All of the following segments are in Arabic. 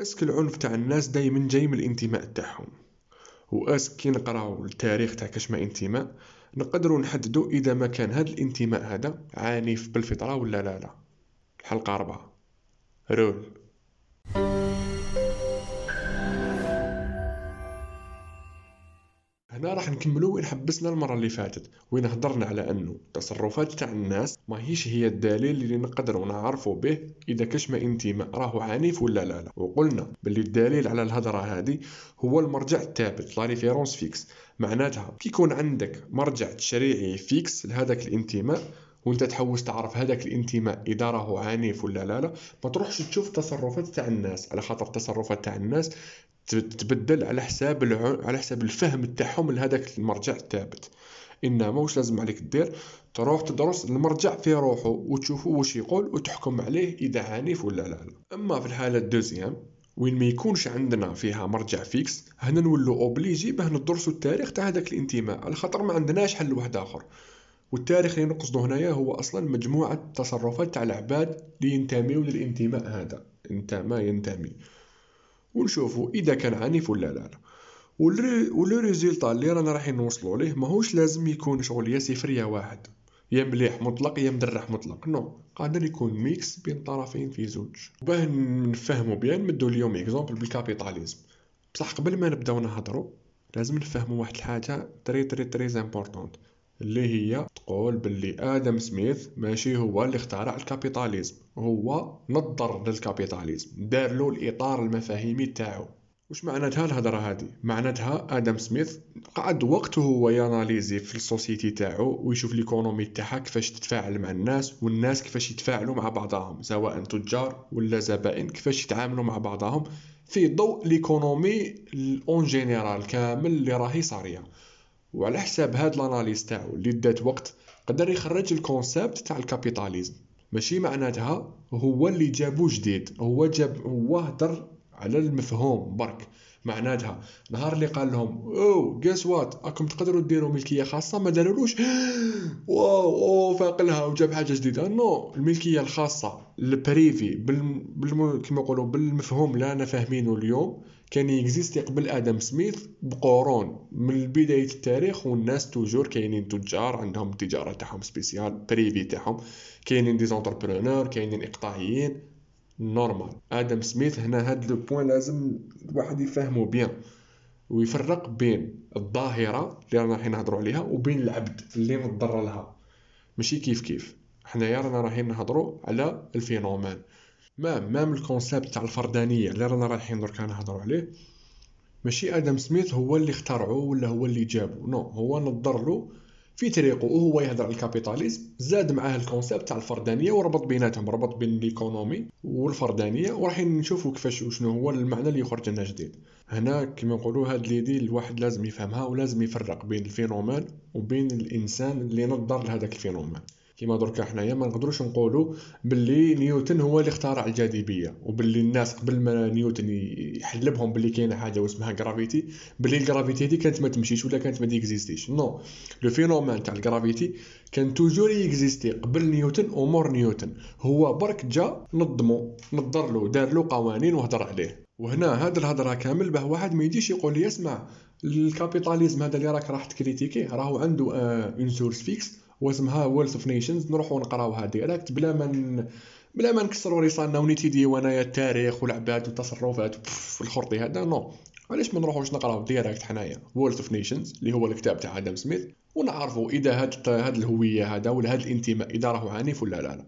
أسك العنف تاع الناس دايما جاي من الانتماء تاعهم. وأسك كي نقراو التاريخ تاع كاش ما انتماء نقدروا نحددوا إذا ما كان هذا الانتماء هذا عنيف بالفطرة ولا لا لا. الحلقة أربعة. رول. هنا راح نكملو وين حبسنا المرة اللي فاتت وين هضرنا على أنه التصرفات تاع الناس ماهيش هي الدليل اللي نقدروا نعرفوا به إذا كاش ما انتماء راهو عنيف ولا لا لا. وقلنا باللي الدليل على الهضرة هذه هو المرجع الثابت la référence fixe معناتها كي يكون عندك مرجع تشريعي fixe لهذاك الإنتماء وانت تحوس تعرف هذاك الانتماء إذا راهو عنيف ولا لا لا. ما تروحش تشوف تصرفات تاع الناس. على خاطر التصرفات تاع الناس تتبدل على حساب. على حساب الفهم تاعهم لهذاك المرجع الثابت. إنما واش لازم عليك دير؟ تروح تدرس المرجع في روحه وتشوفوا واش يقول وتحكم عليه إذا عنيف ولا لا, لا. أما في الحالة ال deuxième وين ما يكونش عندنا فيها مرجع fixe هنا نولو obligé باه ندرسو التاريخ تاع هذاك الانتماء. على خاطر ما عندناش حل واحد آخر. والتاريخ اللي نقصدو هنايا هو أصلا مجموعة تصرفات تاع العباد اللي ينتميو للانتماء هذا. انتمى ينتمي. ونشوفوا إذا كان عنيف ولا لا. و le résultat اللي رانا رايحين نوصلوا ليه ماهوش لازم يكون شغل يا صفر يا واحد. يا مليح مطلق يا مدرح مطلق. non قادر يكون mix بين طرفين في زوج. باه نفهموا بيان نمدوا اليوم exemple بال capitalisme. بصح قبل ما نبداو نهضروا لازم نفهموا واحد الحاجة très très très importante اللي هي تقول باللي آدم سميث ماشي هو اللي اخترع ال capitalisme. هو نظر لل capitalisme دار له الإطار المفاهيمي تاعو. وش معناتها الهضره هذه؟ معناتها آدم سميث قعد وقت هو ي analyser في ال société تاعو ويشوف l'économie تاعها كيفاش تتفاعل مع الناس والناس كيفاش يتفاعلوا مع بعضهم سواء تجار ولا زبائن كيفاش يتعاملوا مع بعضهم في ضوء l'économie en général كامل اللي راهي صارية. وعلى حساب هاد ال analyse تاعو اللي دات وقت قدر يخرج ال concept تاع ال capitalisme. ماشي معناتها هو اللي جابو جديد هو جاب هو هدر على المفهوم برك. معناتها نهار اللي قال لهم oh guess what راكم تقدروا ديروا ملكية خاصة؟ ما دارولوش wow أو فاقلها وجاب حاجة جديدة. non الملكية الخاصة ال privée بال... بال... كما يقولوا بالمفهوم اللي أنا فاهمينه اليوم. كان يكزيستي قبل آدم سميث بقرون. من بدايه التاريخ والناس toujours كاينين تجار عندهم التجارة تاعهم spécial privé تاعهم. كاينين des entrepreneurs كاينين إقطاعيين. normal. آدم سميث هنا هاد le point لازم الواحد يفهمو bien ويفرق بين الظاهرة اللي رانا رايحين نهضروا عليها وبين العبد اللي نضر لها. ماشي كيف كيف. حنايا رانا رايحين نهضروا على ال phénomène. même même ال concept تاع الفردانية اللي رانا رايحين دركا نهضروا عليه. ماشي آدم سميث هو اللي اخترعه ولا هو اللي جابه non هو نضر له في طريقه وهو يهضر على ال capitalisme زاد معاه ال concept تاع الفردانية وربط بيناتهم ربط بين ال économie والفردانية وراح نشوفوا كيفاش شنو هو المعنى اللي يخرج لنا جديد. هنا كما نقولوا هاد l'idée الواحد لازم يفهمها ولازم يفرق بين ال phénomène وبين الإنسان اللي نظر لهذاك ال phénomène كيما دركا حنايا ما نقدروش نقولوا باللي نيوتن هو اللي اخترع الجاذبية وباللي الناس قبل ما نيوتن علابالهم باللي كاينة حاجة اسمها gravité باللي ال gravité هذه كانت ما تمشيش ولا كانت ما تيكزيستيش non le phénomène تاع ال gravité كان toujours existé قبل نيوتن ومور نيوتن. هو برك جا نظمو نضر له دار له قوانين وهضر عليه. وهنا هاد الهضرة كامل باه واحد ما يجيش يقول لي اسمع ال capitalisme هذا اللي راك راح تكريتيكي راهو عنده une source fixe واسمها Wealth of Nations نروحو نقراوها direct بلا ما بلا ما نكسروا ريسانا ونيتيديو حنايا التاريخ والعباد والتصرفات الخرطي هذا. non. علاش ما نروحوش نقراو direct حنايا Wealth of Nations اللي هو الكتاب تاع آدم سميث ونعرفوا إذا هاد هاد الهوية هذا ولا هاد الانتماء إذا راهو عنيف ولا لا لا.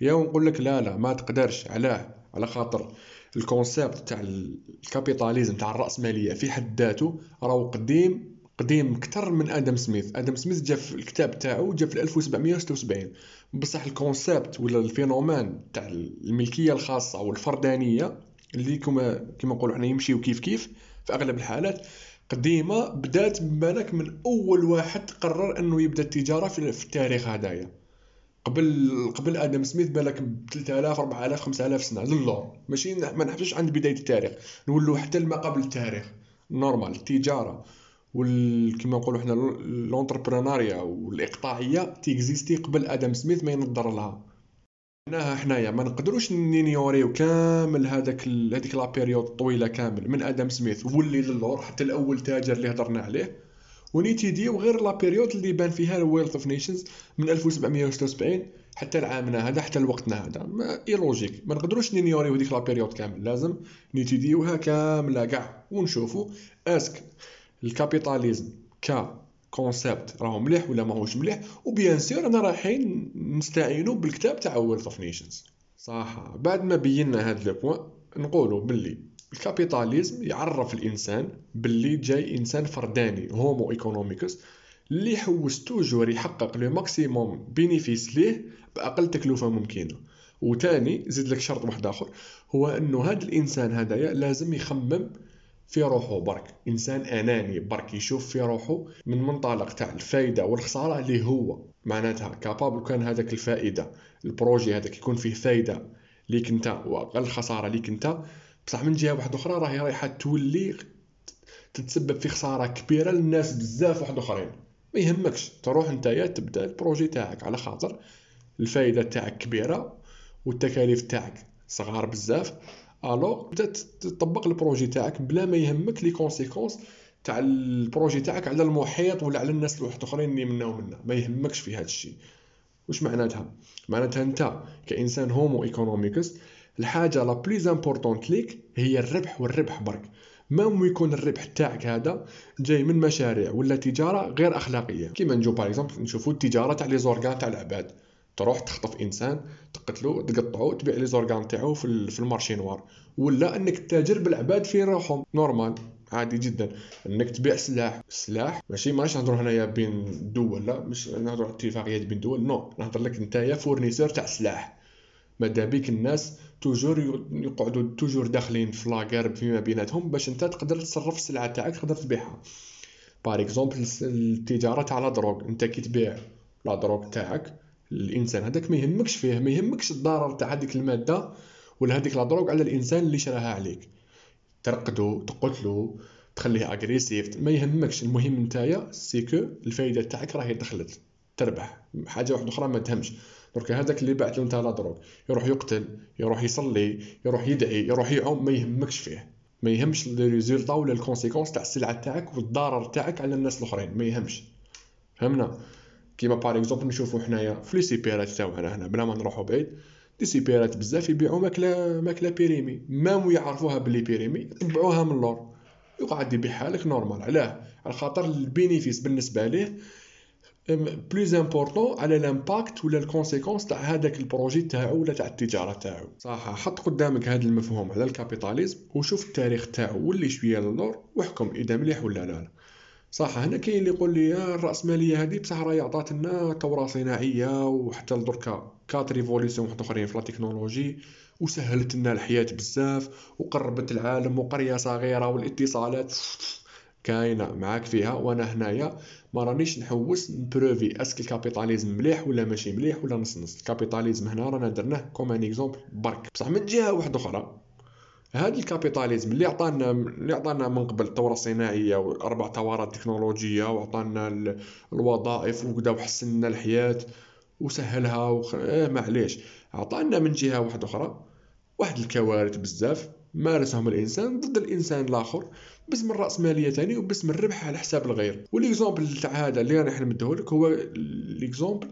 يا نقول لك لا لا ما تقدرش علاه على خاطر ال concept تاع ال capitalisme تاع الرأسمالية في حد ذاته راهو قديم قديم أكثر من آدم سميث. آدم سميث جا في الكتاب تاعو جا في 1776 بصح ال concept ولا ال phénomène تاع الملكية الخاصة أو الفردانية اللي كما كما نقولوا حنا يمشيو كيف كيف في أغلب الحالات قديمة بدات بالك من أول واحد قرر إنه يبدأ التجارة في التاريخ هدايا قبل قبل آدم سميث بالك ب 3000 4000 5000 سنة. للور ماشي ما نحبسش عند بداية التاريخ. نولوا حتى ما قبل التاريخ. normal التجارة. وال كما نقولوا حنا l'entrepreneuriat والإقطاعية تيكزيستي قبل آدم سميث ما ينظر لها. معناها حنايا ما نقدروش نينيوريو كامل هذاك هذيك la période طويلة كامل من آدم سميث ولي للور حتى الأول تاجر اللي هضرنا عليه. ونيتيديو غير la période اللي بان فيها ال Wealth of Nations من 1776 حتى لعامنا هذا حتى لوقتنا هذا. ما اي لوجيك ما نقدروش نينيوريو هذيك la période كامل. لازم نيتيديوها كاملة كاع ونشوفوا est-ce que ال capitalisme ك concept راهو مليح ولا ماهوش مليح؟ و bien sûr أنا رايحين نستعينوا بالكتاب تاع Wealth of Nations صح. بعد ما بينا هاد le point نقولوا باللي ال capitalisme يعرف الإنسان باللي جاي إنسان فرداني homo economicus اللي يحوس toujours يحقق le maximum bénéfice ليه بأقل تكلفة ممكنة. وتاني زيد لك شرط واحد آخر هو إنه هذا الإنسان هذايا لازم يخمم في روحه برك. إنسان آناني برك يشوف في روحه من منطلق تاع الفايدة والخسارة اللي هو. معناتها capable كان هذاك الفائدة. ال projet هذاك يكون فيه فايدة ليك انت واقل خساره ليك انت. بصح من جهة واحدة أخرى راهي رايحة تولي تتسبب في خسارة كبيرة للناس بزاف واحد آخرين. ما يهمكش. تروح نتايا تبدأ ال projet تاعك على خاطر. الفايدة تاعك كبيرة والتكاليف تاعك صغار بزاف. alors تبدا تطبق ال projet تاعك بلا ما يهمك les conséquences تاع ال projet تاعك على المحيط ولا على الناس الواحد اخرين اللي منا ومنا. ما يهمكش في هذا الشيء. واش معناتها؟ معناتها أنت كإنسان homo economicus الحاجة la plus importante ليك هي الربح والربح برك. même يكون الربح تاعك هذا جاي من مشاريع ولا تجارة غير أخلاقية؟ كيما نجو par exemple نشوفوا التجارة تاع les organes تاع العباد. تروح تخطف إنسان تقتلو تقطعو تبيع les organes تاعو في ال marché noir. ولا إنك تتاجر بالعباد في روحهم. normal عادي جدا. إنك تبيع سلاح. سلاح ماشي ماشي نهضروا هنايا بين دول لا مش نهضروا على اتفاقيات بين دول non نهضر لك نتايا fournisseur تاع سلاح. مادا بيك الناس toujours يقعدوا toujours داخلين في la guerre فيما بيناتهم باش انت تقدر تصرف السلعة تاعك تقدر تبيعها. par exemple التجارة تاع la drogue. انت كي تبيع la drogue تاعك الإنسان. هذاك ما يهمكش فيه ما يهمكش الضرر تاع هذيك المادة ولا هذيك la على الإنسان اللي شراها عليك. ترقدو تقتلو تخليه agressif ما يهمكش. المهم نتايا c'est que الفايدة تاعك راهي دخلت تربح. حاجة واحدة أخرى ما تهمش. درك هذاك اللي بعت له نتا la drogue يروح يقتل يروح يصلي يروح يدعي يروح يعوم ما يهمكش فيه. ما يهمش les résultats ولا ال conséquences تاع السلعة تاعك والضرر تاعك على الناس الأخرين. ما يهمش. فهمنا؟ كيما par exemple نشوفو حنايا في les supérettes تاعنا هنا بلا ما نروحو بعيد des supérettes بزاف يبيعو ماكلة ماكلة périmée. même يعرفوها بلي périmée يطبعوها من اللور يقعد يبيعها لك normal علاه على خاطر ال bénéfice بالنسبة ليه plus important على ال impact ولا ال conséquences تاع هذاك ال projet تاعو ولا تاع التجارة تاعو. صح حط قدامك هذا المفهوم على ال capitalisme وشوف التاريخ تاعو ولي شوية للور واحكم إذا مليح ولا لا. صح هنا كاين اللي يقول لي الراسماليه هذه بصح راهي عطات لنا ثوره صناعية وحتى لدركا كاين révolutions واحد آخرين في la technologie وسهلت لنا الحياة بزاف وقربت العالم وقرية صغيرة والاتصالات. كاينة معاك فيها. وأنا هنايا ما رانيش نحوس ن prouver est-ce que ال capitalisme مليح ولا ماشي مليح ولا نص نص. ال capitalisme هنا رانا درناه comme un exemple برك. بصح من جهة واحدة أخرى هذا ال capitalisme اللي عطانا اللي عطانا من قبل الثورة الصناعيه وأربع ثورات تكنولوجية وعطانا الوظائف وكذا وحسن لنا الحياة وسهلها وخ... آه معليش. عطانا من جهة واحدة أخرى واحد الكوارث بزاف مارسهم الإنسان ضد الإنسان الآخر باسم الراسماليه تاني وباسم الربح على حساب الغير. وال exemple تاع هذا اللي راح نمدهولك هو ال exemple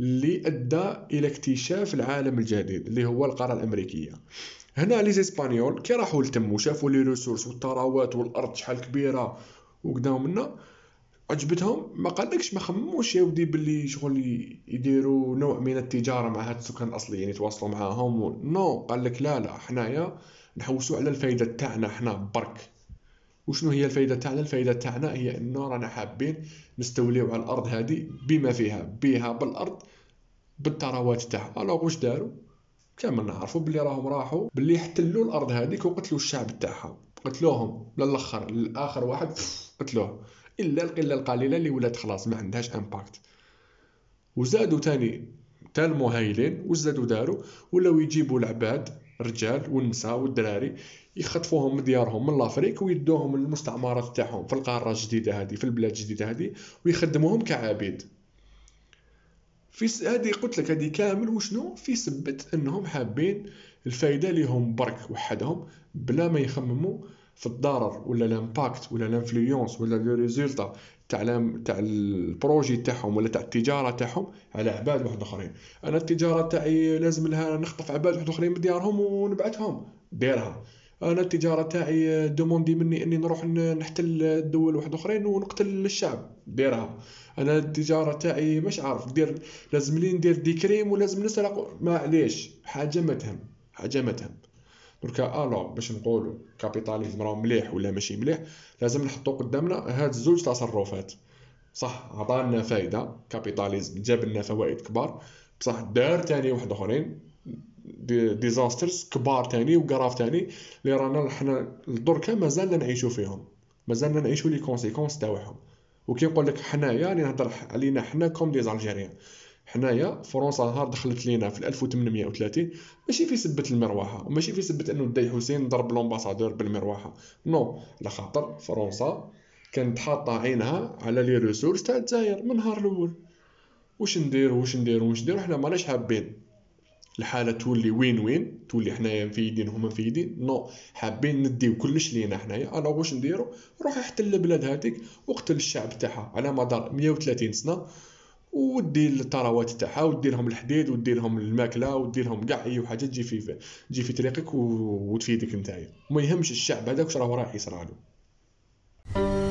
اللي أدى إلى اكتشاف العالم الجديد اللي هو القاره الأمريكية. هنا les Espagnols كي راحوا لتم وشافوا les ressources والثروات والأرض شحال كبيرة وكداو منا عجبتهم. ما قالكش ما خمموش يا ودي باللي شغل يديروا نوع من التجارة مع هاد السكان الأصليين يتواصلوا معاهم non قال لك لا لا حنايا نحوسوا على الفايدة تاعنا حنا برك. وشنو هي الفايدة تاعنا؟ الفايدة تاعنا هي إنه رانا حابين نستوليو على الأرض هذه بما فيها بها بالأرض بالثروات تاعها. alors واش داروا؟ كامل نعرفوا بلي راهم راحوا بلي احتلوا الأرض هذيك وقتلوا الشعب تاعها. قتلوهم. للاخر الأخر واحد قتلوه. إلا القلة القليلة اللي ولات خلاص ما عندهاش impact وزادوا تاني تا المهيلين وزادوا داروا ولاو يجيبوا العباد الرجال والنساء والدراري يخطفوهم من ديارهم من l'Afrique ويدوهم للمستعمرات تاعهم في القارة الجديدة هذه في البلاد الجديدة هذه ويخدموهم كعبيد. في هذه قلت لك هذه كامل وشنو؟ في سبة أنهم حابين الفايدة ليهم برك وحدهم بلا ما يخمموا في الضرر ولا ال impact ولا ال influence ولا le résultat تاع تاع ال projet تاعهم ولا تاع التجارة تاعهم على عباد واحد آخرين. أنا التجارة تاعي لازم لها نخطف عباد واحد آخرين من ديارهم ونبعثهم. ديرها. أنا التجارة تاعي demande مني إني نروح نحتل الدول واحد أخرين ونقتل الشعب. ديرها. أنا التجارة تاعي مش عارف. دير لازم لي ندير des crimes ولازم نسرق. معليش. حاجة ما تهم. حاجة ما تهم. دركا alors باش نقولوا capitalisme راه مليح ولا ماشي مليح؟ لازم نحطو قدامنا هاد الزوج تصرفات. صح عطانا فايدة. capitalisme جاب لنا فوائد كبار. بصح دار تاني واحد أخرين. désastres كبار تاني وقراف تاني اللي رانا حنا دركا مازالنا نعيشو فيهم مازالنا نعيشو les conséquences تاعهم وكي نقول لك حنايا راني نهضر علينا حنا comme des Algériens. حنايا فرنسا نهار دخلت لينا في 1830 ماشي في سبة المروحة وماشي في سبة إنه الداي حسين ضرب l'ambassadeur بالمروحة. non على خاطر فرنسا كانت حاطة عينها على les ressources تاع الجزائر من النهار الأول. واش ندير واش ندير واش ندير حنا ماناش حابين. الحالة تولي وين وين تولي حنايا مفيدين هما مفيدين non حابين نديو كلش لينا حنايا. أنا واش نديرو؟ روح احتل البلاد هذيك وقتل الشعب تاعها على مدار 130 سنة ودي الثروات تاعها ودي لهم الحديد ودي لهم الماكلة ودي لهم كاع أي حاجة تجي في تجي في طريقك وتفيدك نتايا. وما يهمش الشعب هذاك واش راه رايح يصرى له.